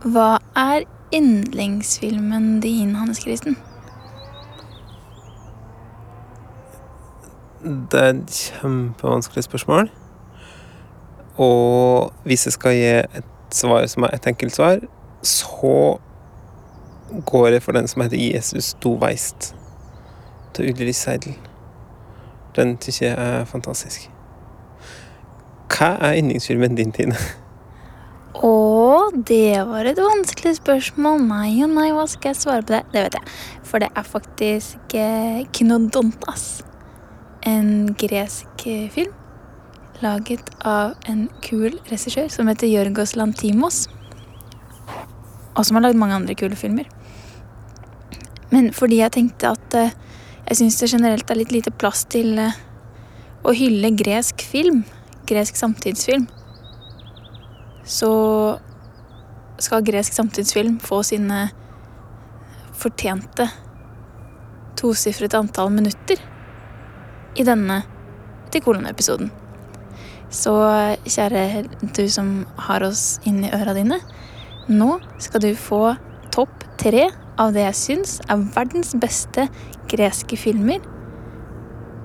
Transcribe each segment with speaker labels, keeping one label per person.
Speaker 1: Hva er yndlingsfilmen din, Hannes Kristen?
Speaker 2: Det er et kjempevanskelig spørsmål. Og hvis jeg skal gi et svar som er et enkelt svar, så går jeg for den som heter 'Jesus do weist' til Ulrik Seidel. Den syns jeg er fantastisk. Hva er yndlingsfilmen din, Tine?
Speaker 1: Å, det var et vanskelig spørsmål. Nei og nei, hva skal jeg svare på det? Det vet jeg. For det er faktisk eh, Kinodontas. En gresk eh, film laget av en kul regissør som heter Jørgos Lantimos. Og som har lagd mange andre kule filmer. Men fordi jeg tenkte at eh, jeg syns det generelt er litt lite plass til eh, å hylle gresk film, gresk samtidsfilm, så skal gresk samtidsfilm få sine fortjente tosifrete antall minutter i denne til kolon-episoden. Så kjære du som har oss inni øra dine, nå skal du få topp tre av det jeg syns er verdens beste greske filmer.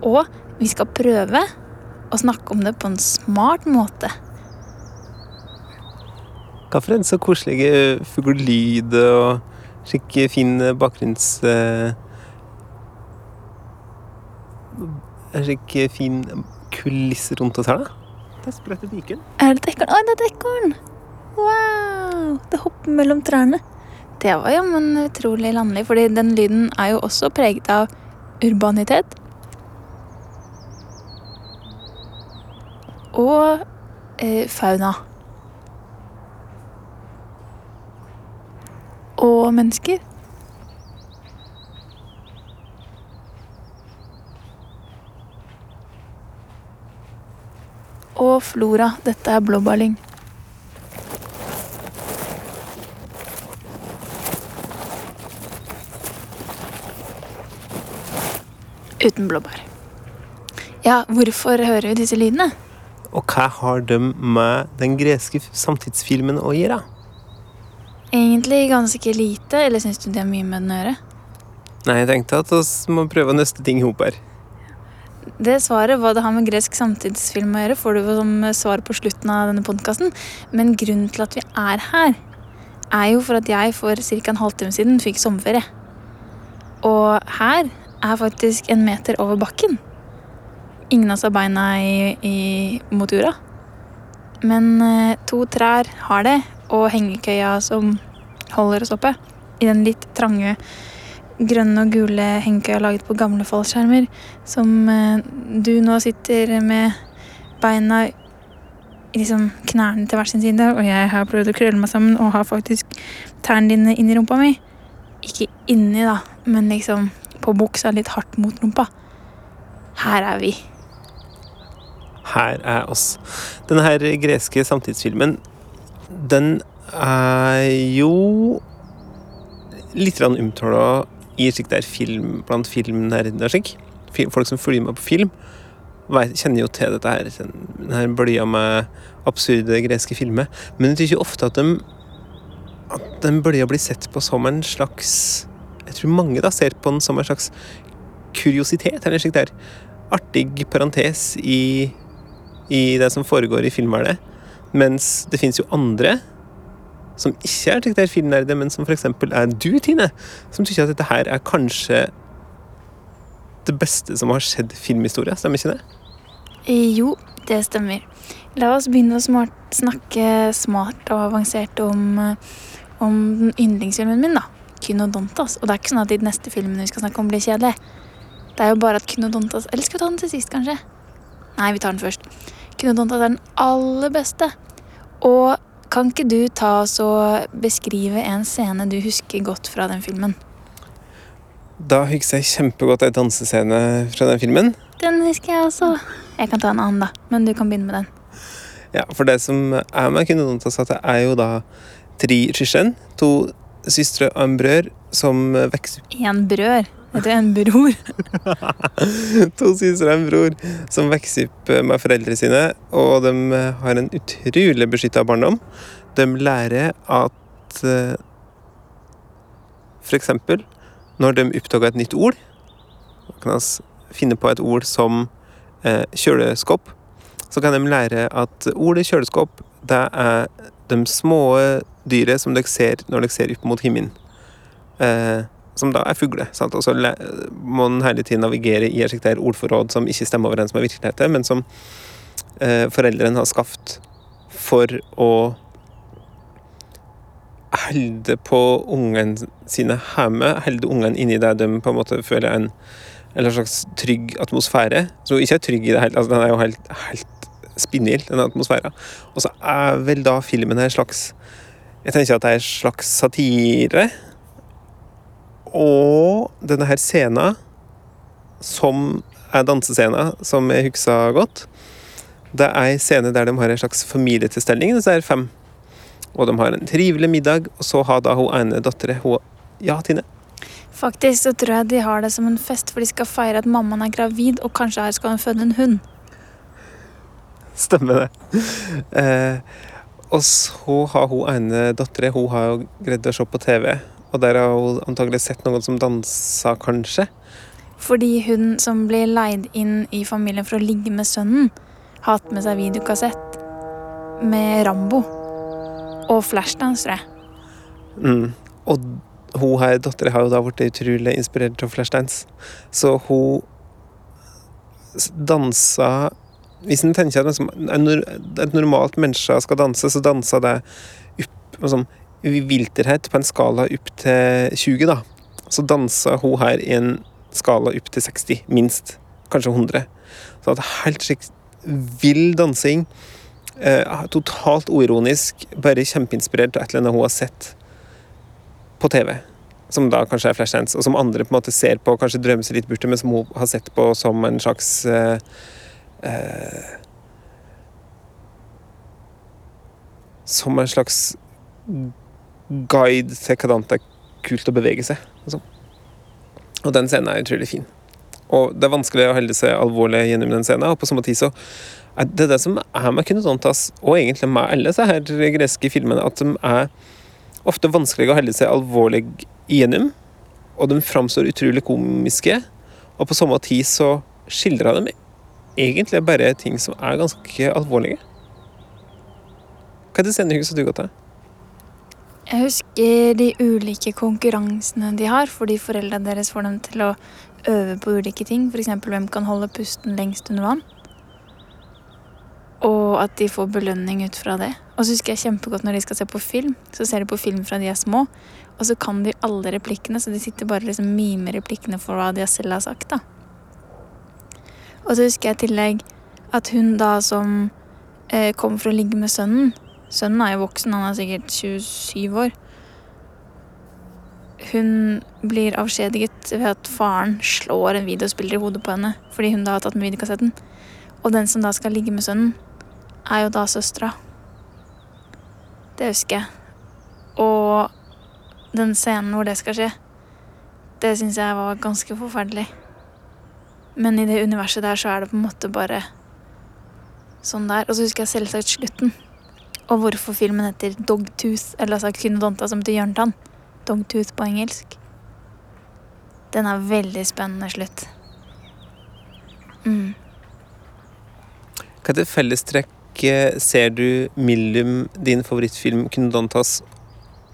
Speaker 1: Og vi skal prøve å snakke om det på en smart måte.
Speaker 2: Hva for en så koselige fuglelyd og skikkelig fin bakgrunns... eh, Skikkelig fin kulisse rundt oss her, da. Det er sprøtt i byken.
Speaker 1: Er det et ekorn? Oi, det er et ekorn! Wow! Det hopper mellom trærne. Det var jammen utrolig landlig, fordi den lyden er jo også preget av urbanitet. Og eh, fauna. Og mennesker. Og flora. Dette er blåbærlyng. Uten blåbær. Ja, hvorfor hører vi disse lydene?
Speaker 2: Og hva har de med den greske samtidsfilmen å gjøre?
Speaker 1: Egentlig ganske lite, eller syns du det har mye med den å gjøre?
Speaker 2: Nei, jeg tenkte at vi må prøve å nøste ting i hop her.
Speaker 1: Det svaret, hva det har med gresk samtidsfilm å gjøre, får du som svar på slutten av denne podkasten. Men grunnen til at vi er her, er jo for at jeg for ca. en halvtime siden fikk sommerferie. Og her er faktisk en meter over bakken. Ingen av oss har beina i, i, mot jorda. Men eh, to trær har det, og hengekøya som holder oss oppe. I den litt trange grønne og gule hengekøya laget på gamle fallskjermer, som eh, du nå sitter med beina i liksom knærne til hver sin side, og jeg har prøvd å krølle meg sammen og har faktisk tærne dine inni rumpa mi. Ikke inni, da, men liksom på buksa litt hardt mot rumpa. Her er vi.
Speaker 2: Her er oss. Denne her greske samtidsfilmen, den er jo litt omtala i slik det er film blant filmnerder Folk som følger med på film, kjenner jo til dette her. denne bølja med absurde greske filmer. Men jeg jo ofte at de at den bølja blir sett på som en slags Jeg tror mange da ser på den som en slags kuriositet, eller slik der artig parentes i, i det som foregår i filmvernet. Mens det fins jo andre som ikke er slik der men som f.eks. er du, Tine, som syns at dette her er kanskje det beste som har skjedd filmhistorie. Stemmer ikke det?
Speaker 1: Eh, Jo, det stemmer. La oss begynne å smart, snakke smart og avansert om, eh, om yndlingsfilmen min, da. Kynodontas. Og det er ikke sånn at de neste filmene vi skal snakke om, blir kjedelige. Det er jo bare at Kynodontas Eller skal vi ta den til sist, kanskje? Nei, vi tar den først. Kynodontas er den aller beste. Og kan ikke du ta oss og beskrive en scene du husker godt fra den filmen?
Speaker 2: Da husker jeg kjempegodt ei dansescene fra den filmen.
Speaker 1: Den husker jeg også. Jeg kan ta en annen, da. Men du kan begynne med den.
Speaker 2: Ja, For det som er med Kunodontas, at det er jo da tre søsken, to søstre og en brør som vokser
Speaker 1: En brør. Dette det en bror.
Speaker 2: To søstre og en bror som vokser opp med foreldrene sine, og de har en utrolig beskytta barndom. De lærer at eh, eksempel når de oppdager et nytt ord kan vi finne på et ord som eh, kjøleskap. Så kan de lære at ordet kjøleskap det er de små dyret som dere ser når dere ser opp mot himmelen. Eh, som da er fugler. Og så må en hele tiden navigere i et ordforråd som ikke stemmer overens med virkeligheten, men som eh, foreldrene har skapt for å holde på ungene sine hjemme, holde ungene inni det de på en måte føler en en slags trygg atmosfære. Som ikke er trygg i det hele altså Den er jo helt, helt spinnvill, den atmosfæren. Og så er vel da filmen en slags Jeg tenker at det er en slags satire. Og denne her scenen, som er dansescena, som jeg husker godt, det er en scene der de har en slags familietilstelning, disse her fem. Og de har en trivelig middag, og så har da hun ene dattera Ja, Tine?
Speaker 1: Faktisk så tror jeg de har det som en fest, for de skal feire at mammaen er gravid, og kanskje her skal hun føde en hund.
Speaker 2: Stemmer det. Eh, og så har hun ene dattera Hun har jo greid å se på TV, og der har hun antagelig sett noen som dansa, kanskje.
Speaker 1: Fordi hun som blir leid inn i familien for å ligge med sønnen, har hatt med seg videokassett med Rambo og Flashdance, tror jeg.
Speaker 2: Mm. Og hun her, dattera har jo da blitt utrolig inspirert av Flashdance. Så hun dansa Hvis en tenker at et normalt menneske skal danse, så danser det opp i vilterhet på en skala opp til 20, da. Så danser hun her i en skala opp til 60, minst. Kanskje 100. Så det er helt slik vill dansing. Eh, totalt uironisk, bare kjempeinspirert av et eller annet hun har sett på TV. Som da kanskje er Flashdance, og som andre på en måte ser på og kanskje drømmer seg litt bort men som hun har sett på som en slags eh, eh, Som en slags guide til hvordan det er kult å bevege seg. Altså. Og den scenen er utrolig fin. Og det er vanskelig å holde seg alvorlig gjennom den scenen, og på samme tid så er det det som er med Kunodontas, og egentlig med alle disse her greske filmene, at de er ofte vanskelig å holde seg alvorlig gjennom, og de framstår utrolig komiske. Og på samme tid så skildrer de egentlig bare ting som er ganske alvorlige. Hva er det scenehuset du godt til?
Speaker 1: Jeg husker de ulike konkurransene de har, fordi foreldrene deres får dem til å øve på ulike ting. F.eks. hvem kan holde pusten lengst under vann. Og at de får belønning ut fra det. Og så husker jeg kjempegodt når de skal se på film. Så ser de på film fra de er små, og så kan de alle replikkene, så de sitter bare liksom mimer replikkene for hva de selv har sagt, da. Og så husker jeg i tillegg at hun da som eh, kom for å ligge med sønnen Sønnen er jo voksen, han er sikkert 27 år. Hun blir avskjediget ved at faren slår en videospiller i hodet på henne fordi hun da har tatt med videokassetten. Og den som da skal ligge med sønnen, er jo da søstera. Det husker jeg. Og den scenen hvor det skal skje, det syns jeg var ganske forferdelig. Men i det universet der så er det på en måte bare sånn der. Og så husker jeg selvsagt slutten. Og hvorfor filmen heter Dogtooth, eller altså Kynodonta som betyr hjørnetann. Dogtooth på engelsk. Den er veldig spennende slutt. Mm.
Speaker 2: Det fellestrekk ser du mellom din favorittfilm 'Kynodontas'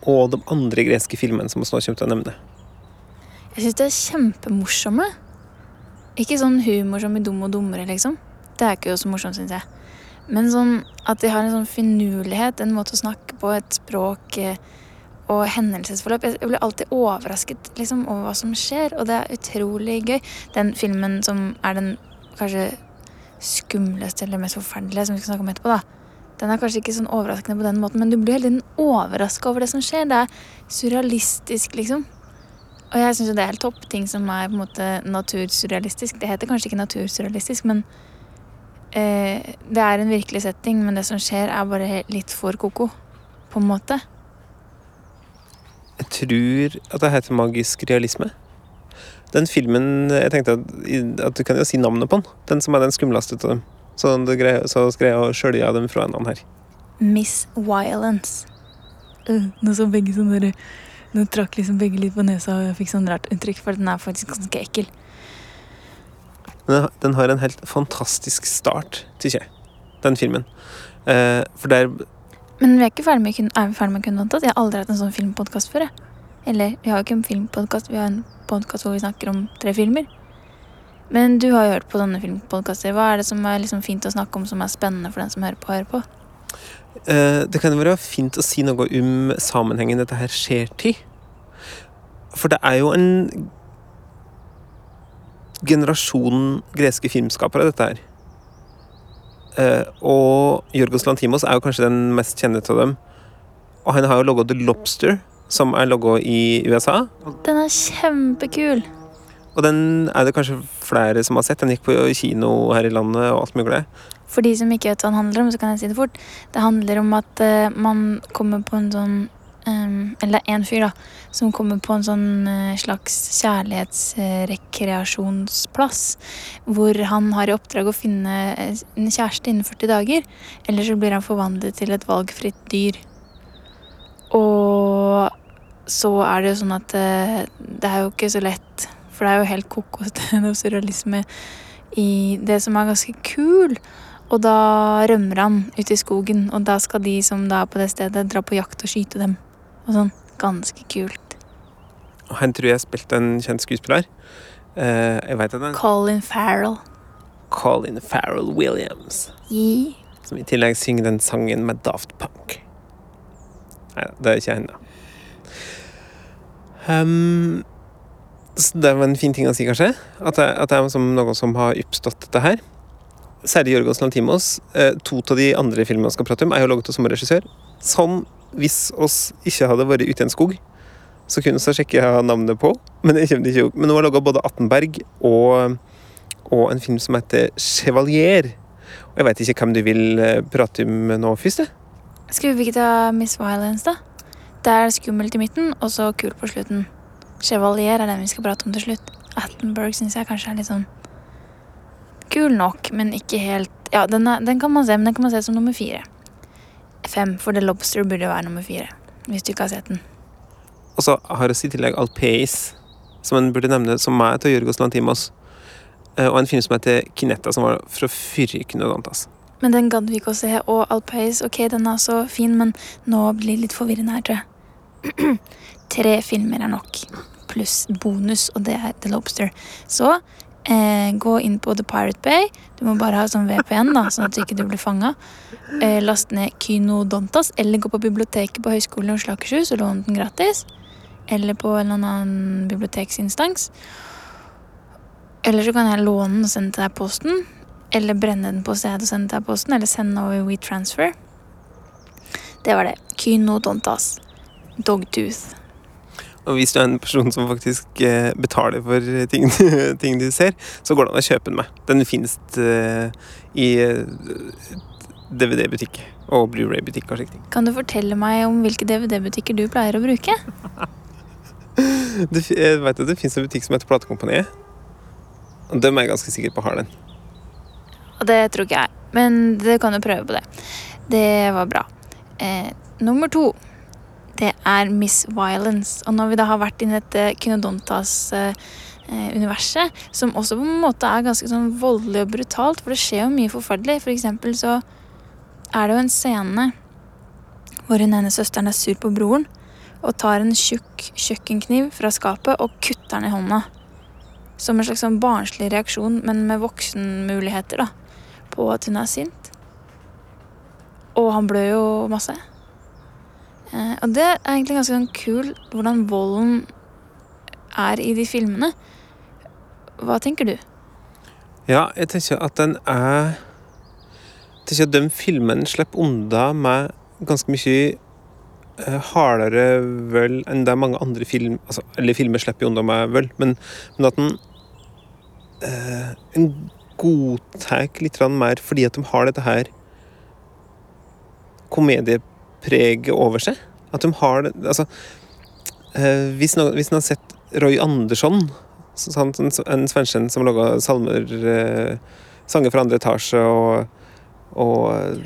Speaker 2: og de andre greske filmene som vi nå kommer til å nevne?
Speaker 1: Jeg syns de er kjempemorsomme. Ikke sånn humor som i Dum og dummere, liksom. Det er ikke så morsomt, syns jeg. Men sånn at de har en sånn finurlighet, en måte å snakke på, et språk eh, og hendelsesforløp. Jeg blir alltid overrasket liksom, over hva som skjer, og det er utrolig gøy. Den filmen som er den kanskje skumleste eller mest forferdelige som vi skal snakke om etterpå, da. Den er kanskje ikke sånn overraskende på den måten, men du blir hele tiden overraska over det som skjer. Det er surrealistisk, liksom. Og jeg syns jo det er helt topp. Ting som er på en måte natursurrealistisk. Det heter kanskje ikke natursurrealistisk, men eh, det er en virkelig setting. Men det som skjer, er bare litt for ko-ko, på en måte.
Speaker 2: Jeg tror at det heter magisk realisme. Den filmen Jeg tenkte at, at du kan jo si navnet på den. Den som er den skumleste av dem. Så, greier, så skal jeg skjølje dem fra en annen her.
Speaker 1: Miss Violence. Uh, Nå så begge sånn dere Nå trakk liksom begge litt på nesa, og jeg fikk sånn rart inntrykk, for den er faktisk ganske ekkel.
Speaker 2: Den har- Den har en helt fantastisk start, syns jeg, den filmen. Eh, for der
Speaker 1: Men vi er ikke ferdig med, kun- er vi ferdig med Kundantas? Jeg har aldri hatt en sånn filmpodkast før. Jeg. Eller, vi har jo ikke en filmpodkast, vi har en podkast hvor vi snakker om tre filmer. Men du har jo hørt på sånne filmpodkaster. Hva er det som er liksom fint å snakke om, som er spennende for den som hører på? Hører på?
Speaker 2: Eh, Det kan jo være fint å si noe om sammenhengen dette her skjer til. For det er jo en generasjon greske filmskapere, dette her. Uh, og Jorgos Lantimos er jo kanskje den mest kjente av dem. Og han har jo logo The Lobster, som er logo i USA.
Speaker 1: Den er kjempekul!
Speaker 2: Og den er det kanskje flere som har sett. Den gikk på kino her i landet og alt mulig.
Speaker 1: For de som ikke vet hva den handler om, så kan jeg si det fort. Det handler om at uh, man kommer på en sånn Eller er én fyr, da, som kommer på en sånn eh, slags kjærlighetsrekreasjonsplass. Hvor han har i oppdrag å finne eh, en kjæreste innen 40 dager. Eller så blir han forvandlet til et valgfritt dyr. Og så er det jo sånn at eh, det er jo ikke så lett, for det er jo helt er surrealisme i det som er ganske kul. Og da rømmer han ut i skogen, og da skal de som da er på det stedet, dra på jakt og skyte dem. Og sånn. Ganske kult.
Speaker 2: Og han tror jeg spilte en kjent skuespiller. Eh, jeg vet at han
Speaker 1: Colin Farrell.
Speaker 2: Colin Farrell Williams.
Speaker 1: Yeah.
Speaker 2: Som i tillegg synger den sangen med Daft Punk. Nei da, det er ikke henne. Um, så det var en fin ting å si, kanskje. At det, at det er som noe som har oppstått, dette her. Særlig Jorgos Lantimos. Eh, to av de andre filmene vi skal prate om, er jo laget av samme regissør. Som hvis oss ikke hadde vært ute i en skog, så kunne vi sjekke navnet på. Men det kommer ikke opp. Men nå har laga både Attenberg og, og en film som heter Chevalier. Og jeg veit ikke hvem du vil eh, prate om nå først, jeg.
Speaker 1: Skal vi ikke ta Miss Violence, da? Det er skummelt i midten, og så kul på slutten. Chevalier er den vi skal prate om til slutt. Attenberg syns jeg kanskje er litt sånn kul nok, men ikke helt Ja, den, er, den kan man se, men den kan man se som nummer fire. Fem, for The Lobster burde være nummer fire. Hvis du ikke har sett den.
Speaker 2: Og så har vi i tillegg Alpeis, som en burde nevne, som er til Jorgos Lantimos. Eh, Og en film som heter Kinetta, som var fra fyrrykende Dantas.
Speaker 1: Men den gadd vi ikke å se. Og Alpeis, ok, den er så fin, men nå blir det litt forvirrende her, tror jeg. Tre filmer er nok. Pluss bonus, og det er The Lobster. Så eh, gå inn på The Pirate Bay. Du må bare ha sånn VPN, da, sånn at du ikke blir fanga. Eh, last ned Kynodontas, eller gå på biblioteket på Høgskolen i Oslo Akershus og låne den gratis. Eller på en eller annen biblioteksinstans. Eller så kan jeg låne den og sende til deg posten. Eller brenne den på stedet og sende til deg posten, eller sende over WeTransfer. Det var det. Kynodontas. Dogtooth.
Speaker 2: Og hvis du er en person som faktisk eh, betaler for ting, ting du ser, så går det an å kjøpe den med. Den finnes eh, i eh, DVD-butikk og Blu-ray-butikk og slike ting.
Speaker 1: Kan du fortelle meg om hvilke DVD-butikker du pleier å bruke?
Speaker 2: Du, jeg vet at det finnes en butikk som heter Platekompaniet. Og dem er jeg ganske sikker på har den.
Speaker 1: Og det tror ikke jeg. Men du kan jo prøve på det. Det var bra. Eh, nummer to. Det er Miss Violence. Og når vi da har vært i dette Kynodontas-universet, som også på en måte er ganske sånn voldelig og brutalt, for det skjer jo mye forferdelig. For eksempel så er det jo en scene hvor hun ene søsteren er sur på broren og tar en tjukk kjøkkenkniv fra skapet og kutter den i hånda. Som en slags sånn barnslig reaksjon, men med voksenmuligheter, da på at hun er sint. Og han blør jo masse. Eh, og det er egentlig ganske sånn kul hvordan volden er i de filmene. Hva tenker du?
Speaker 2: Ja, jeg tenker at den er Jeg tenker at de filmene slipper unna med ganske mye eh, hardere vøl enn det mange andre film altså, Eller filmer slipper unna med vøl, men, men at den eh, En godtar litt mer fordi at de har dette her komediepreget over seg. At de har det Altså eh, hvis, noen, hvis noen har sett Roy Andersson en, en svensken som laga salmer eh, Sanger fra andre etasje og, og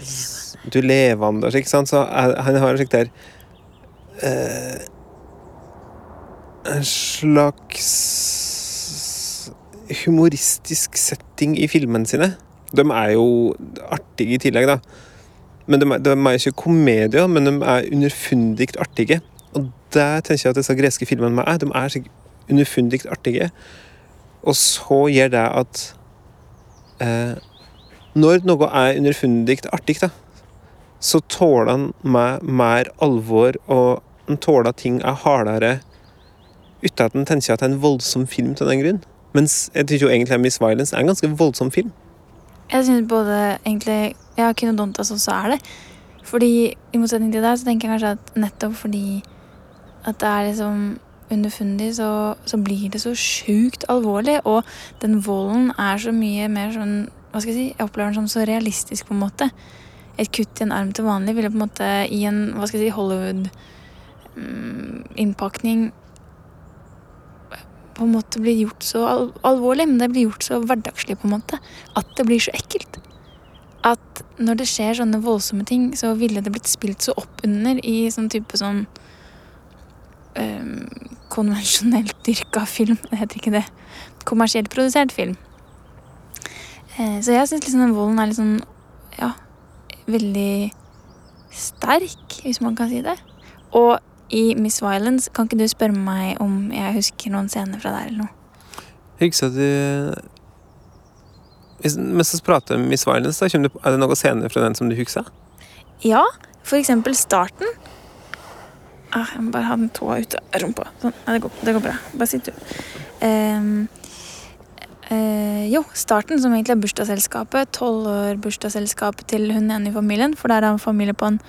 Speaker 2: Du levende og slik, sant? Så er- han har en slik der eh, En slags humoristisk setting i filmene sine. De er jo artige i tillegg, da. Men de de er ikke komedier, men de er underfundig artige. Og det tenker jeg at disse greske filmene er. De er underfundig artige. Og så gjør det at eh, Når noe er underfundig artig, da, så tåler han meg mer alvor, og han tåler at ting er hardere uten at han tenker at det er en voldsom film til den grunn. Mens jeg synes jo egentlig Miss Violence er en ganske voldsom film.
Speaker 1: Jeg syns både egentlig Ja, Kynodontas også er det. Fordi i motsetning til deg, så tenker jeg kanskje at nettopp fordi at det er liksom underfundig, så, så blir det så sjukt alvorlig. Og den volden er så mye mer sånn Hva skal jeg si? Jeg opplever den som så realistisk, på en måte. Et kutt i en arm til vanlig ville på en måte i en hva skal jeg si, Hollywood-innpakning på en måte blir gjort så al alvorlig, men det blir gjort så hverdagslig på en måte at det blir så ekkelt. At når det skjer sånne voldsomme ting, så ville det blitt spilt så opp under i sånn type sånn øhm, konvensjonelt dyrka film. Det heter ikke det. Kommersielt produsert film. Eh, så jeg syns liksom den volden er litt sånn ja, veldig sterk, hvis man kan si det. Og i Miss Violence, kan ikke du spørre meg om jeg husker noen scener fra der eller noe?
Speaker 2: Husker du Hvis- Mens vi prater om Miss Violence, da, du, er det noen scener fra den som du husker?
Speaker 1: Ja, for eksempel starten. Ah, jeg må bare ha den tåa ut av rumpa. Sånn. Ja, det, går, det går bra. Bare sitt, du. Um, uh, jo, starten, som egentlig er bursdagsselskapet. Tolvårsbursdagsselskapet til hun ene i familien. For der er han familie på en,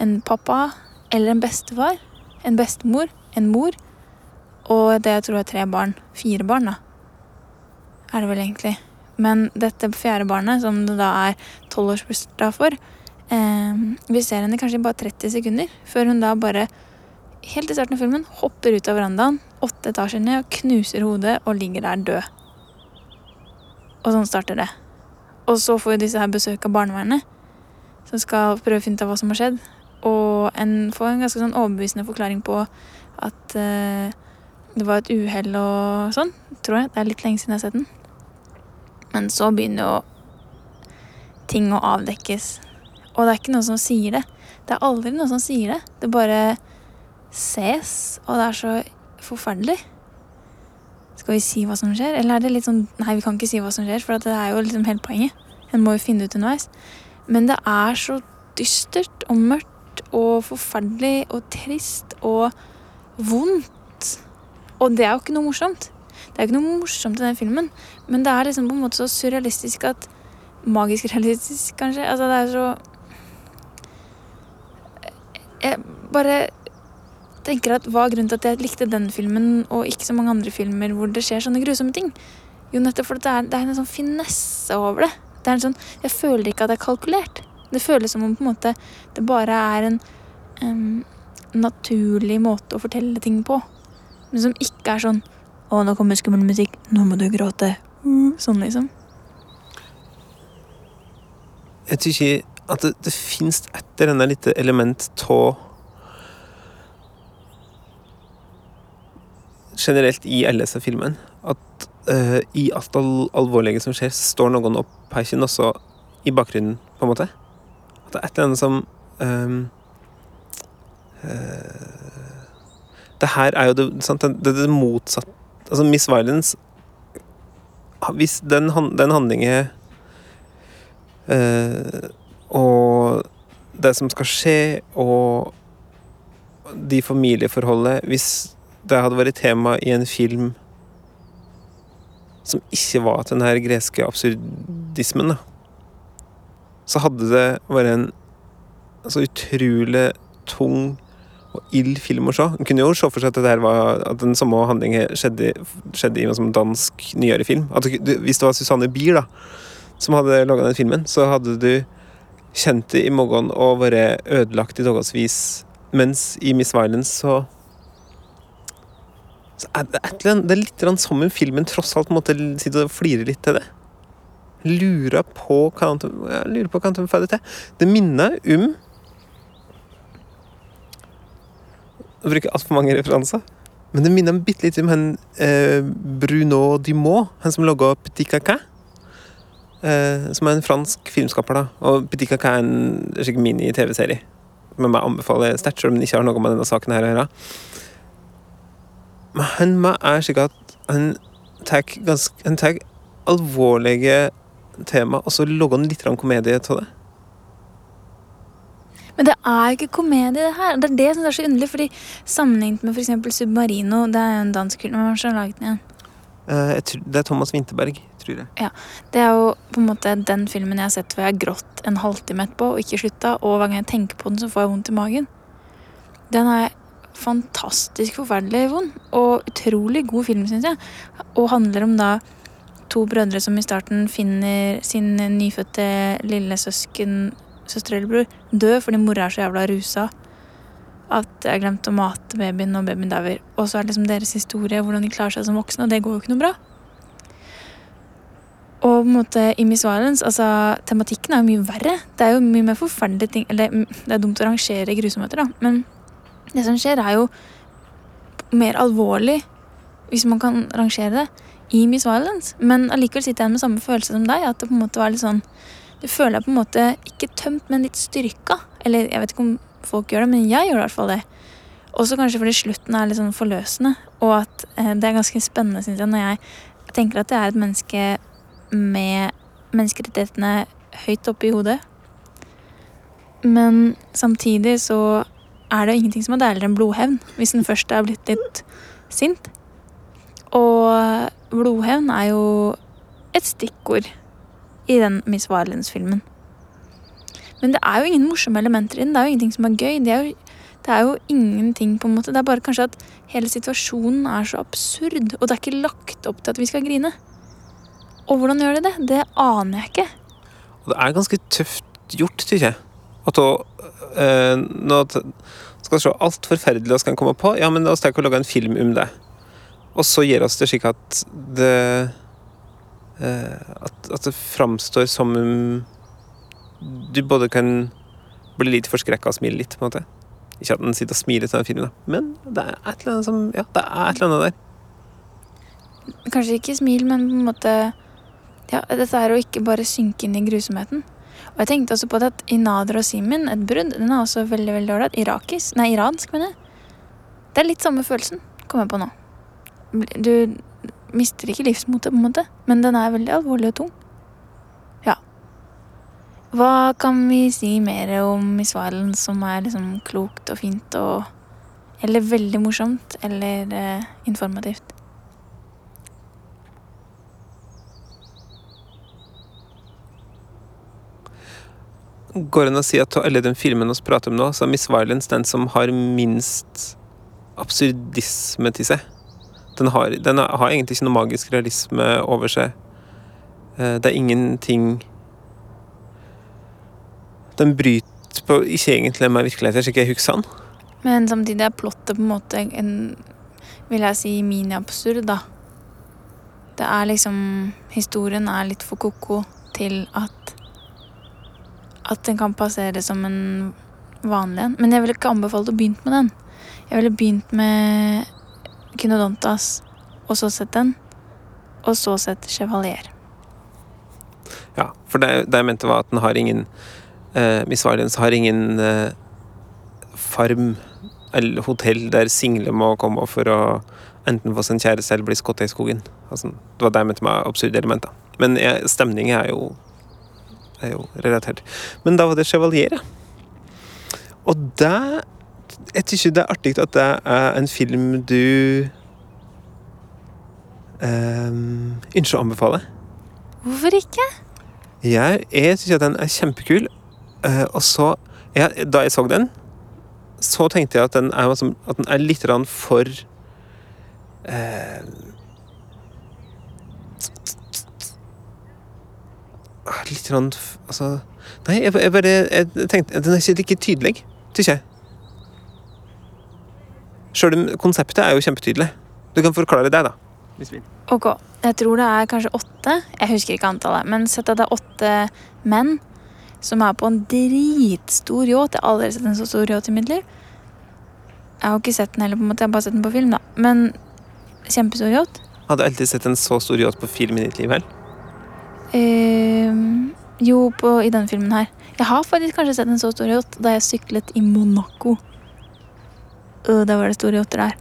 Speaker 1: en pappa eller en bestefar. En bestemor. En mor. Og det jeg tror er tre barn. Fire barn, da. Er det vel egentlig. Men dette fjerde barnet, som det da er tolvårsbursdag for, Eh, vi ser henne kanskje i bare 30 sekunder, før hun da bare, helt i starten av filmen, hopper ut av verandaen, åtte etasjer ned, og knuser hodet og ligger der død. Og sånn starter det. Og så får jo disse her besøk av barnevernet, som skal prøve å finne ut av hva som har skjedd. Og en får en ganske sånn overbevisende forklaring på at eh, det var et uhell og sånn, tror jeg. Det er litt lenge siden jeg har sett den. Men så begynner jo ting å avdekkes. Og det er ikke noen som sier det. Det er aldri noen som sier det. Det bare ses, og det er så forferdelig. Skal vi si hva som skjer, eller er det litt sånn Nei, vi kan ikke si hva som skjer, for det er jo liksom hele poenget. En må jo finne ut underveis. Men det er så dystert og mørkt og forferdelig og trist og vondt. Og det er jo ikke noe morsomt. Det er ikke noe morsomt i den filmen, men det er liksom på en måte så surrealistisk at Magisk realistisk, kanskje. Altså, det er så Jeg bare tenker at hva er grunnen til at jeg likte den filmen og ikke så mange andre filmer hvor det skjer sånne grusomme ting? Jo, nettopp fordi det det er en sånn finesse over det. Det er en sånn, Jeg føler ikke at det er kalkulert. Det føles som om på en måte det bare er en um, naturlig måte å fortelle ting på. Men som ikke er sånn Å, nå kommer skummel musikk. Nå må du gråte. Sånn, liksom.
Speaker 2: Jeg tykker at det, det finnes et eller annet element av Generelt i filmene. At uh, i alt al alvorlige som skjer, står noen og peker også i bakgrunnen, på en måte. Det er et eller annet som um, uh, Det her er jo det, sant, det, det motsatte Altså, Miss Violence Hvis den, den handlingen uh, og det som skal skje, og de familieforholdet Hvis det hadde vært tema i en film som ikke var til den her greske absurdismen, da, så hadde det vært en så utrolig tung og ild film å se. En kunne jo se for seg at, det var, at den samme handlingen skjedde, skjedde i en sånn dansk nyere film. At du, hvis det var Susanne Bier, da, som hadde laga den filmen, så hadde du kjent det i magen og vært ødelagt i dagevis. Mens i Miss Violence så, så er det, det er litt sånn som en film, men tross alt måtte sitte og flire litt til det. Lurer på hva han får til. Det minner om bruker altfor mange referanser. Men det minner bitte litt om han eh, Bruno Dumont, han som laga Petit Caca. Eh, som er en fransk filmskaper. da Og Petit Caca er en skikkelig mini-TV-serie. Men jeg anbefaler sterkt, selv om den ikke har noe med denne saken her å gjøre. Men han er slik at Han tar alvorlige tema, og så logge han litt komedie av det.
Speaker 1: Men det er jo ikke komedie, det her. Det er det som er så underlig. fordi Sammenlignet med f.eks. Submarino, det er jo en dansk film. Hvem har laget den igjen?
Speaker 2: Tror, det er Thomas Winterberg, tror jeg.
Speaker 1: Ja, Det er jo på en måte den filmen jeg har sett hvor jeg har grått en halvtime etterpå og ikke slutta. Og hver gang jeg tenker på den, så får jeg vondt i magen. Den er fantastisk forferdelig vond, og utrolig god film, syns jeg. Og handler om da to brødre som i starten finner sin nyfødte lillesøsken søster eller bror død fordi mora er så jævla rusa at jeg har glemt å mate babyen, og babyen dauer. Og så er det liksom deres historie, hvordan de klarer seg som voksne, og det går jo ikke noe bra. Og på en måte i Miss Violence, altså tematikken er jo mye verre. Det er jo mye mer forferdelige ting Eller det er dumt å rangere grusomheter, da, men det som skjer, er jo mer alvorlig, hvis man kan rangere det, i Miss Violence. Men allikevel sitter jeg med samme følelse som deg, at det på en måte var litt sånn du føler deg på en måte ikke tømt, men litt styrka. Eller jeg vet ikke om folk gjør det, men jeg gjør i hvert fall det. Også kanskje fordi slutten er litt sånn forløsende, og at eh, det er ganske spennende, syns jeg, når jeg tenker at jeg er et menneske med menneskerettighetene høyt oppe i hodet. Men samtidig så er det ingenting som er deiligere enn blodhevn, hvis den først er blitt litt sint. Og blodhevn er jo et stikkord i den Miss Violence-filmen. Men det er jo ingen morsomme elementer i den. Det er jo ingenting som er gøy. Det er jo, det er jo ingenting på en måte. Det er bare kanskje at hele situasjonen er så absurd, og det er ikke lagt opp til at vi skal grine. Og hvordan gjør de det? Det aner jeg ikke.
Speaker 2: Og det er ganske tøft gjort, syns jeg. At å øh, Nå skal se alt forferdelig vi kan komme på, ja, men la oss tenke å lage en film om det. Og så gjør oss det slik at det Eh, at, at, det framstår som um, du både kan bli litt forskrekka og smile litt, på en måte. Ikke at den sitter og smiler til den filmen, men det er et eller annet som Ja, det er et eller annet der.
Speaker 1: Kanskje ikke smil, men på en måte Ja, dette er å ikke bare synke inn i grusomheten. Og jeg tenkte også på det at i og Simen, et brudd, den er også veldig veldig ålreit. Irakisk Nei, iransk, mener jeg. Det er litt samme følelsen, kommer jeg på nå. Du mister ikke livsmotet, på en måte, men den er veldig alvorlig og tung. Ja. Hva kan vi si mer om Miss Violence som er liksom klokt og fint og Eller veldig morsomt eller eh, informativt?
Speaker 2: Går det an å si at alle den filmen vi prater om nå, så er Miss Violence den som har minst absurdisme til seg? Den har, den har egentlig ikke noe magisk realisme over seg. Eh, det er ingenting Den bryter på ikke egentlig med virkeligheten, slik jeg husker den.
Speaker 1: Men samtidig er plottet på en måte en vil jeg si miniabsurd, da. Det er liksom Historien er litt for ko-ko til at At den kan passere som en vanlig en. Men jeg ville ikke anbefalt å begynne med den. Jeg ville begynt med Kynodontas, og så sett den, og så sett Chevalier.
Speaker 2: Ja, for det, det jeg mente var at den har ingen eh, Miss Violence har ingen eh, farm eller hotell der single må komme for å enten få sin kjæreste eller bli skutt i skogen. Altså, det var det jeg mente med absurde elementer. Men jeg, stemning er jo, er jo relatert. Men da var det Chevalier, ja. Og det jeg syns det er artig at det er en film du um, ønsker å anbefale.
Speaker 1: Hvorfor ikke?
Speaker 2: Jeg, jeg syns den er kjempekul. Uh, og så jeg, Da jeg så den, så tenkte jeg at den er, at den er litt for uh, Litt rann, Altså Nei, jeg, jeg bare jeg tenkte Den er ikke like tydelig, syns jeg. Sjøl konseptet er jo kjempetydelig. Du kan forklare deg, da.
Speaker 1: Ok. Jeg tror det er kanskje åtte. Jeg husker ikke antallet. Men sett at det er åtte menn som er på en dritstor yacht. Jeg har aldri sett en så stor yacht i mitt liv. Jeg har ikke sett den heller, på en måte. Jeg har bare sett den på film, da. Men kjempestor yacht.
Speaker 2: Har du alltid sett en så stor yacht på film i ditt liv, vel?
Speaker 1: Uh, jo, på, i denne filmen her. Jeg har faktisk kanskje sett en så stor yacht da jeg syklet i Monaco. Øh, der var det store yachter der.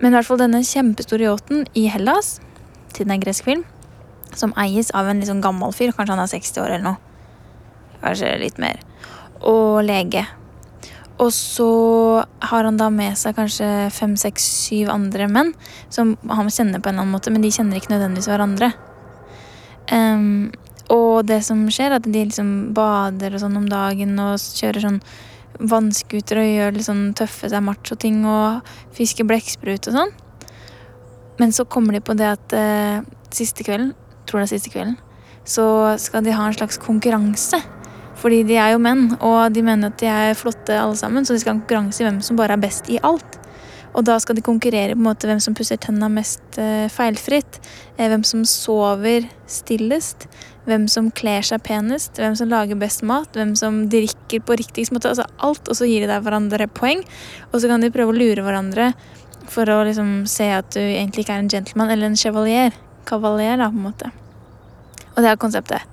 Speaker 1: Men i hvert fall denne kjempestore yachten i Hellas, siden det er gresk film, som eies av en litt sånn gammel fyr, kanskje han er 60 år eller noe. Kanskje litt mer. Og lege. Og så har han da med seg kanskje fem, seks, syv andre menn som han kjenner på en eller annen måte, men de kjenner ikke nødvendigvis hverandre. Um, og det som skjer, er at de liksom bader og sånn om dagen og kjører sånn vannskuter og gjør litt sånn tøffe seg macho-ting og fisker blekksprut og sånn. Men så kommer de på det at eh, siste kvelden, tror det er siste kvelden, så skal de ha en slags konkurranse. Fordi de er jo menn, og de mener at de er flotte alle sammen, så de skal ha konkurranse i hvem som bare er best i alt. Og da skal de konkurrere på en måte hvem som pusser tenna mest eh, feilfritt, eh, hvem som sover stillest, hvem som kler seg penest, hvem som lager best mat, hvem som drikker på riktigst måte. Altså alt, og så gir de deg hverandre poeng. Og så kan de prøve å lure hverandre for å liksom se at du egentlig ikke er en gentleman eller en chevalier. Kavalier, da, på en måte. Og det er konseptet.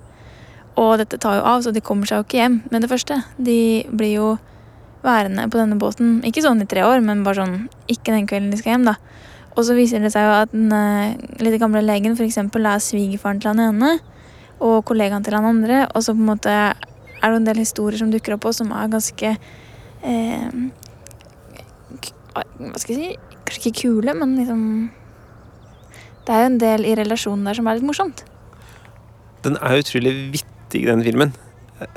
Speaker 1: Og dette tar jo av, så de kommer seg jo ikke hjem med det første. De blir jo værende på denne båten, ikke sånn i tre år, men bare sånn ikke den kvelden de skal hjem, da. Og så viser det seg jo at den eh, litt gamle legen f.eks. er svigerfaren til han ene og kollegaen til han andre, og så på en måte er det en del historier som dukker opp også, som er ganske eh, Hva skal jeg si? Kanskje ikke kule, men liksom Det er jo en del i relasjonen der som er litt morsomt.
Speaker 2: Den er utrolig vittig, den filmen.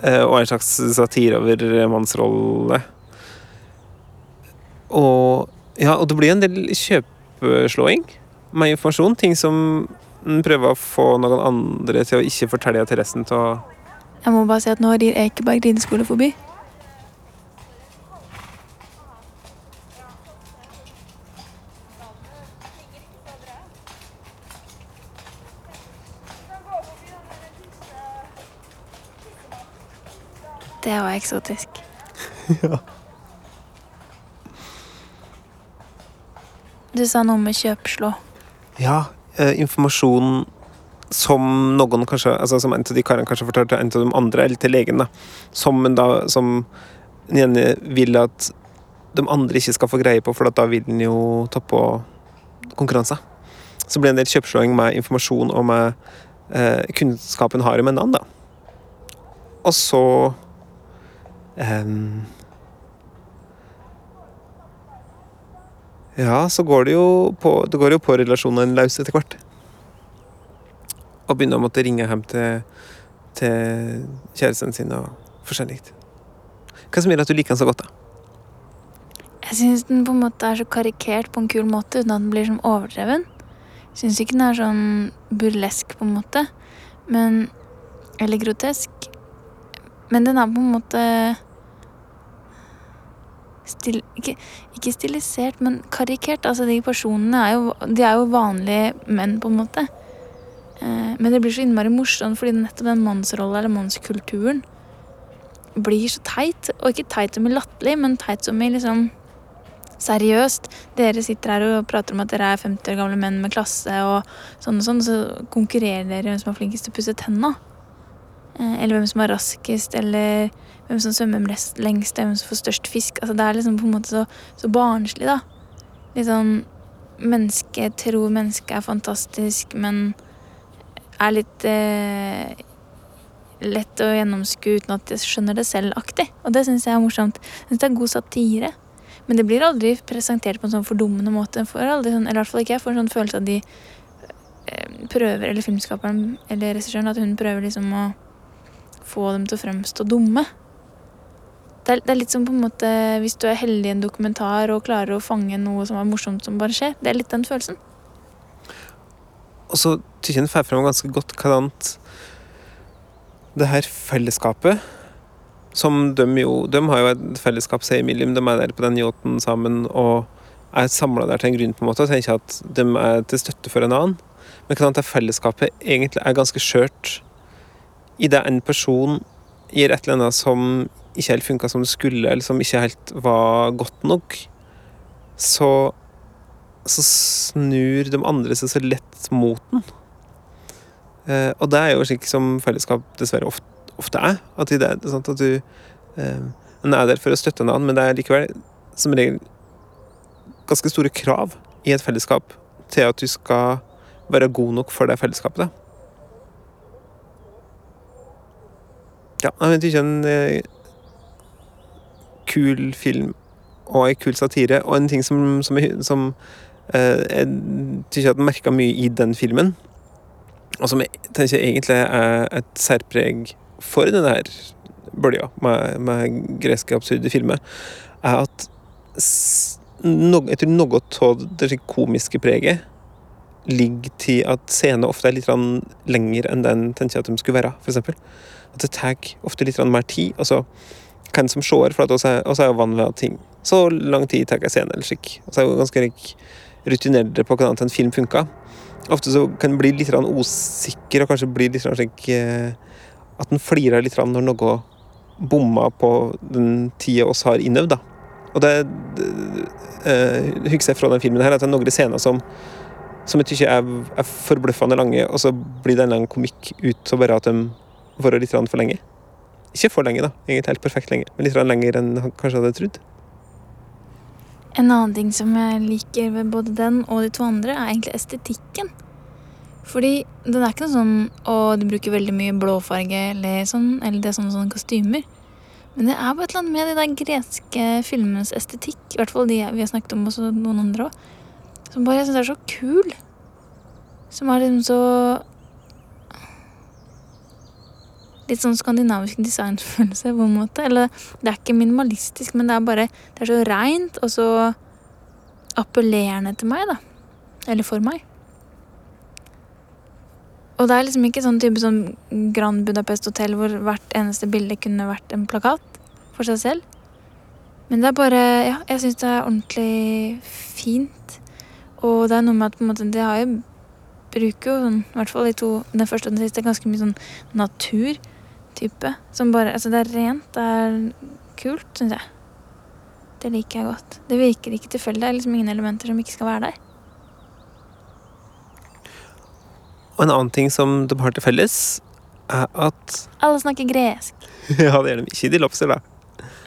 Speaker 2: Eh, Og en slags satire over mannsrolle. Og ja, og det blir en del kjøpeslåing med informasjon. Ting som en prøve å få noen andre til å ikke fortelle til resten til å
Speaker 1: Jeg må bare si at nå rir Ekeberg rideskole forbi. Det var eksotisk. ja. Du sa noe med kjøpslå.
Speaker 2: Ja, eh, informasjon som noen kanskje Altså som en av de karene kanskje fortalte en av de andre, eller til legen, da. Som en da Som ene vil at de andre ikke skal få greie på, for da vil den jo ta på konkurranser. Så blir det en del kjøpslåing med informasjon og med eh, kunnskapen har om en annen, da. Og så em, Ja, så går det jo på, det går jo på relasjonene løs etter hvert. Og begynner å måtte ringe hjem til, til kjæresten sin og forskjellig. Hva som gjør at du liker den så godt, da?
Speaker 1: Jeg syns den på en måte er så karikert på en kul måte, uten at den blir sånn overdreven. Syns ikke den er sånn burlesk, på en måte, men Eller grotesk. Men den er på en måte stil, ikke, ikke stilisert, men karikert. Altså, de personene er jo, de er jo vanlige menn, på en måte. Eh, men det blir så innmari morsomt fordi nettopp den mannsrolla eller mannskulturen blir så teit. Og ikke teit som i latterlig, men teit som i liksom seriøst. Dere sitter her og prater om at dere er 50 år gamle menn med klasse og sånn og sånn, så konkurrerer dere hvem som er flinkest til å pusse tenna. Eh, Eller hvem som er raskest, eller hvem som svømmer mest lengst, hvem som får størst fisk. Altså, det er liksom på en måte så, så barnslig, da. Litt sånn Mennesket tror mennesket er fantastisk, men er litt eh, lett å gjennomskue uten at de skjønner det selv-aktig. Og det syns jeg er morsomt. Jeg det er god satire. Men det blir aldri presentert på en sånn fordummende måte. For aldri sånn, eller i hvert fall ikke jeg får en sånn følelse av de eh, prøver, eller filmskaperen eller regissøren, at hun prøver liksom å få dem til å fremstå dumme. Det er, det er litt som på en måte hvis du er heldig i en dokumentar og klarer å fange noe som er morsomt som bare skjer. Det er litt den følelsen.
Speaker 2: Og så tykker jeg den får frem ganske godt hvordan det her fellesskapet som de jo De har jo et fellesskap seg imellom. De er der på den yachten sammen og er samla der til en grunn, på en måte. Og tenker at de er til støtte for en annen. Men hvordan det fellesskapet egentlig er ganske skjørt i det en person gjør et eller annet som ikke helt funka som det skulle, eller som ikke helt var godt nok. så så snur de andre seg så lett mot den. Eh, og det er jo slik som fellesskap dessverre ofte, ofte er. At, det, sant, at du eh, er der for å støtte en annen, men det er likevel som regel ganske store krav i et fellesskap til at du skal være god nok for det fellesskapet. Ja, jeg vet ikke eh, kul film og en kul satire, og en ting som, som, som eh, jeg syns jeg merka mye i den filmen, og som jeg tenker egentlig er et særpreg for denne her bølja med, med greske absurde filmer, er at no, jeg noe av det komiske preget ligger til at scener ofte er litt lenger enn den tenker jeg at de skulle være, f.eks. At det tar ofte litt mer tid. Altså, hvem som ser, for oss er, jo vant til ting så lang tid tar jeg scene eller. Og så er jo ganske rutinert på hvordan en film funker. Ofte så kan en bli litt usikker, og kanskje bli litt slik eh, At en flirer litt når noe bommer på den tida oss har innøvd. da. Og det, det uh, husker jeg fra den filmen her, at det er noen scener som som jeg tykker er, er forbløffende lange, og så blir det en lang komikk ut av bare at de varer litt for lenge. Ikke for lenge, da. Egentlig helt perfekt lenge, men litt lenger enn han kanskje hadde trodd.
Speaker 1: En annen ting som jeg liker ved både den og de to andre, er egentlig estetikken. Fordi den er ikke noe sånn å du bruker veldig mye blåfarge eller sånn, eller det er sånne, sånne kostymer. Men det er bare et eller annet med de der greske filmenes estetikk, i hvert fall de vi har snakket om, også noen andre òg, som bare jeg syns er så kul. Som er liksom så litt sånn skandinavisk designfølelse, på en måte. Eller det er ikke minimalistisk, men det er bare Det er så reint og så appellerende til meg, da. Eller for meg. Og det er liksom ikke sånn type sånn Grand Budapest Hotel hvor hvert eneste bilde kunne vært en plakat for seg selv. Men det er bare Ja, jeg syns det er ordentlig fint. Og det er noe med at på en måte det har jo Bruker jo sånn, i hvert fall de to, den første og den siste, ganske mye sånn natur type. Som bare Altså, det er rent. Det er kult, syns jeg. Det liker jeg godt. Det virker ikke tilfeldig. Det er liksom ingen elementer som ikke skal være der.
Speaker 2: Og en annen ting som de har til felles, er at
Speaker 1: Alle snakker gresk.
Speaker 2: ja, det gjør de ikke i De Lobster, da.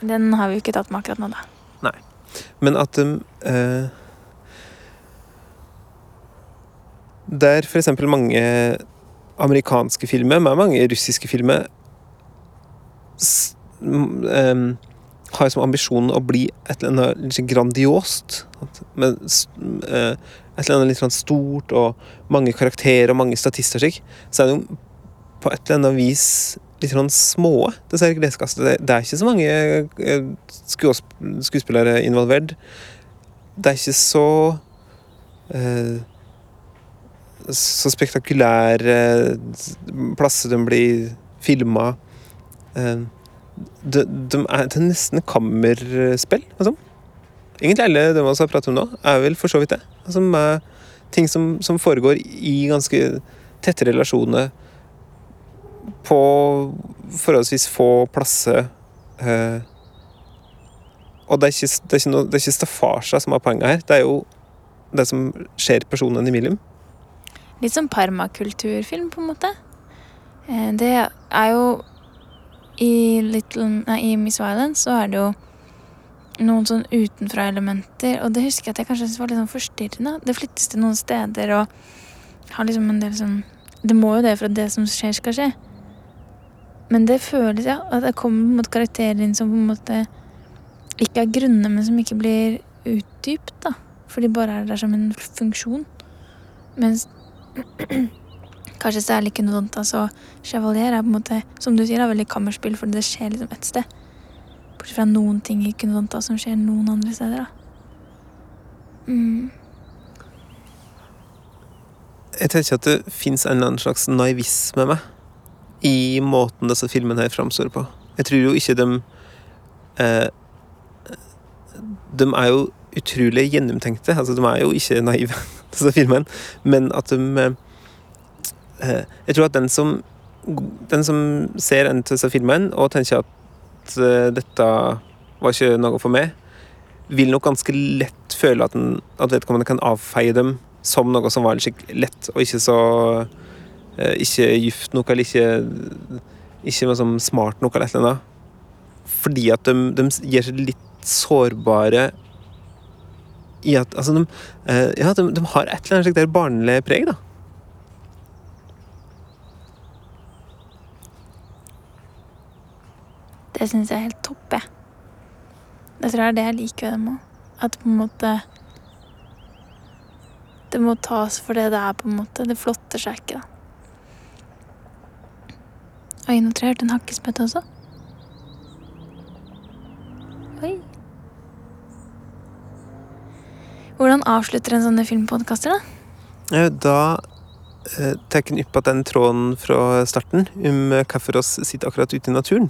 Speaker 1: Den har vi jo ikke tatt med akkurat nå, da.
Speaker 2: Nei. Men at de eh, Der for eksempel mange amerikanske filmer, med mange russiske filmer, um, har som ambisjon å bli et eller annet litt grandiost. Men, uh, et eller annet litt sånn stort og mange karakterer og mange statister slik. Så er det jo på et eller annet vis litt sånn små. Det, det er ikke så mange uh, skuespillere involvert. Det er ikke så uh, så spektakulære plasser de blir filma. Eh, de, de er til nesten kammerspill. Altså. Egentlig alle de vi har pratet om nå, er vel for så vidt det. Altså, ting som, som, foregår i ganske tette relasjoner på forholdsvis få plasser. Eh, og det er ikke, det er ikke, det er ikke staffasja som er poenget her. Det er jo det som skjer personene imellom.
Speaker 1: Litt som permakulturfilm, på en måte. Eh, det er jo i, Little, nei, I Miss Violence så er det jo noen sånn utenfra-elementer, og det husker jeg at jeg kanskje syntes var litt sånn forstyrrende. Det flyttes til noen steder og har liksom en del sånn Det må jo det for at det som skjer, skal skje. Men det føles, ja, at det kommer mot karakterer inn som på en måte ikke er grunne, men som ikke blir utdypt, da. For de bare er der som en funksjon. Mens Kanskje særlig Kunodontas og Chevalier er på en måte, som du sier, er veldig kammerspill, fordi det skjer liksom ett sted. Bortsett fra noen ting i Kunodonta som skjer noen andre steder, da. Mm.
Speaker 2: Jeg tenker at det fins en eller annen slags naivisme med meg i måten disse filmene her framstår på. Jeg tror jo ikke de eh, De er jo utrolig gjennomtenkte. Altså, de er jo ikke naive, disse filmene, men at de Eh, jeg tror at den som, den som ser en til disse filmene og tenker at uh, dette var ikke noe for meg, vil nok ganske lett føle at, den, at vedkommende kan avfeie dem som noe som var litt lett, og ikke så eh, Ikke gift nok, eller ikke Ikke sånn smart nok, eller et eller annet. Fordi at de, de gir seg litt sårbare i at Altså, de, eh, ja, de, de har et eller annet slikt barnlig preg, da.
Speaker 1: Det syns jeg er helt topp, jeg. Jeg tror det er det jeg liker ved dem òg. At på en måte Det må tas for det det er, på en måte. Det flotter seg ikke, da. Oi, nå tror jeg jeg hørte en hakkespett også. Oi. Hvordan avslutter en sånne filmpodkaster, da?
Speaker 2: Eh, Da eh, tar jeg igjen den tråden fra starten om eh, hvorfor oss sitter akkurat ute i naturen.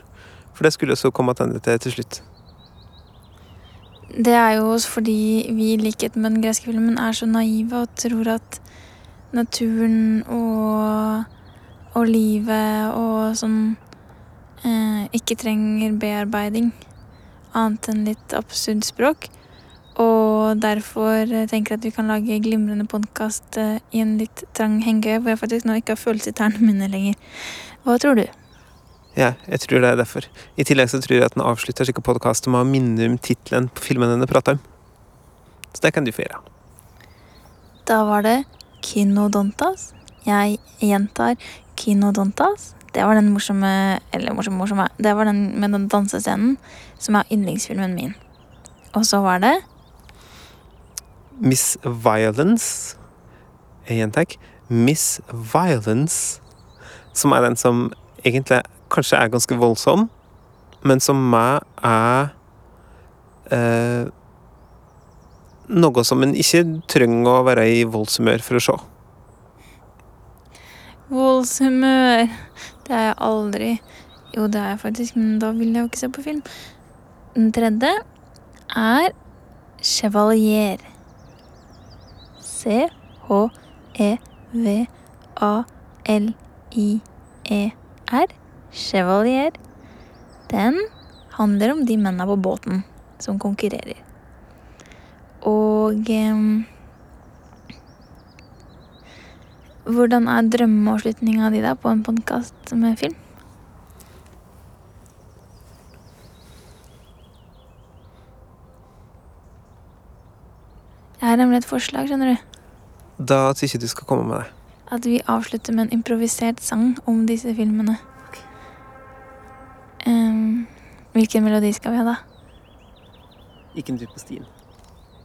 Speaker 2: For det skulle så komme tilbake til til slutt.
Speaker 1: Det er jo også fordi vi, i likhet med den greske filmen, er så naive og tror at naturen og, og livet og sånn eh, ikke trenger bearbeiding annet enn litt absurd språk. Og derfor tenker jeg at vi kan lage glimrende podkast eh, i en litt trang hengekøye, hvor jeg faktisk nå ikke har følelse i tærne mine lenger. Hva tror du?
Speaker 2: Ja, jeg tror det er derfor. I tillegg så tror jeg at den avslutter slike podkaster med å minne om tittelen på filmen den prater om. Så det kan du få gjøre.
Speaker 1: Da var det Kinodontas. Jeg gjentar Kinodontas. Det var den morsomme Eller morsomme, morsomme. Det var den med den dansescenen som er yndlingsfilmen min. Og så var det
Speaker 2: Miss Violence Jeg gjentar. Miss Violence. Som er den som egentlig kanskje er ganske voldsom, men som meg er eh, Noe som en ikke trenger å være i voldshumør for å se.
Speaker 1: Voldshumør. Det er jeg aldri. Jo, det er jeg faktisk, men da vil jeg jo ikke se på film. Den tredje er Chevalier. C-H-E-V-A-L-I-E-R. Chevalier. Den handler om de mennene på båten som konkurrerer. Og eh, Hvordan er drømmeavslutninga di da på en podkast med film? Jeg har nemlig et forslag, skjønner du.
Speaker 2: Da syns jeg du skal komme med det.
Speaker 1: At vi avslutter med en improvisert sang om disse filmene. Hvilken melodi skal vi ha, da?
Speaker 2: Gikk en tur på stien.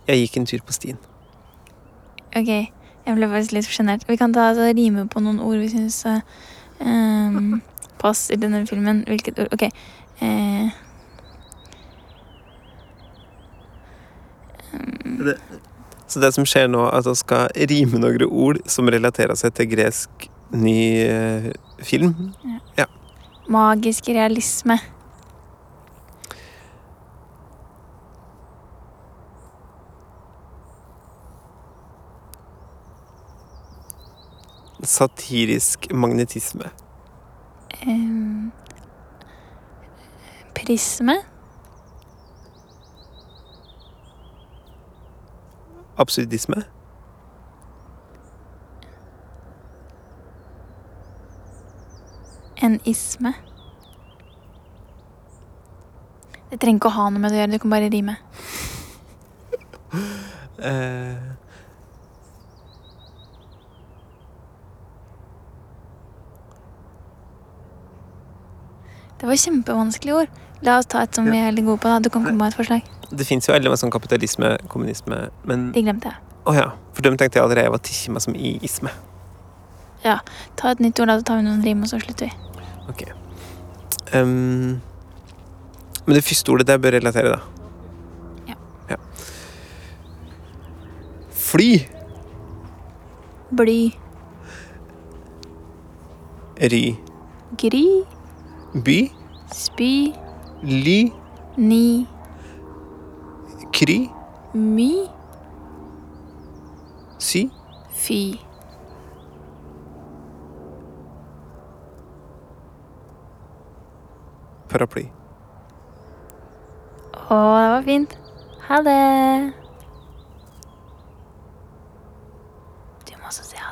Speaker 2: Jeg gikk en tur på stien.
Speaker 1: Ok, jeg ble faktisk litt sjenert. Vi kan ta altså, rime på noen ord vi syns um, passer i denne filmen. Hvilket ord? Ok. Eh,
Speaker 2: Så det som skjer nå, er at vi skal rime noen ord som relaterer seg til gresk ny uh, film.
Speaker 1: magisk realisme.
Speaker 2: Satirisk magnetisme.
Speaker 1: Um, prisme.
Speaker 2: Absurdisme.
Speaker 1: En isme. Det trenger ikke å ha noe med det å gjøre, du kan bare rime.
Speaker 2: Eh,
Speaker 1: Det var kjempevanskelige ord. La oss ta et som vi er veldig gode på. da. Du kan komme med et forslag.
Speaker 2: det fins jo alle med sånn kapitalisme, kommunisme, men
Speaker 1: De glemte jeg.
Speaker 2: Å ja. For dem tenkte jeg allerede var tikkje meg som i isme.
Speaker 1: Ta et nytt ord, da. Så tar vi noen rim, og så slutter vi.
Speaker 2: Ok. Ehm, men det første ordet der bør relatere, da.
Speaker 1: Ja.
Speaker 2: ja. Fly.
Speaker 1: Bly.
Speaker 2: Ry.
Speaker 1: Gry
Speaker 2: by,
Speaker 1: spy,
Speaker 2: ly,
Speaker 1: ni,
Speaker 2: kry,
Speaker 1: my,
Speaker 2: si,
Speaker 1: fy.
Speaker 2: Paraply.
Speaker 1: Å, det var fint. Ha det. Du må også si ha det.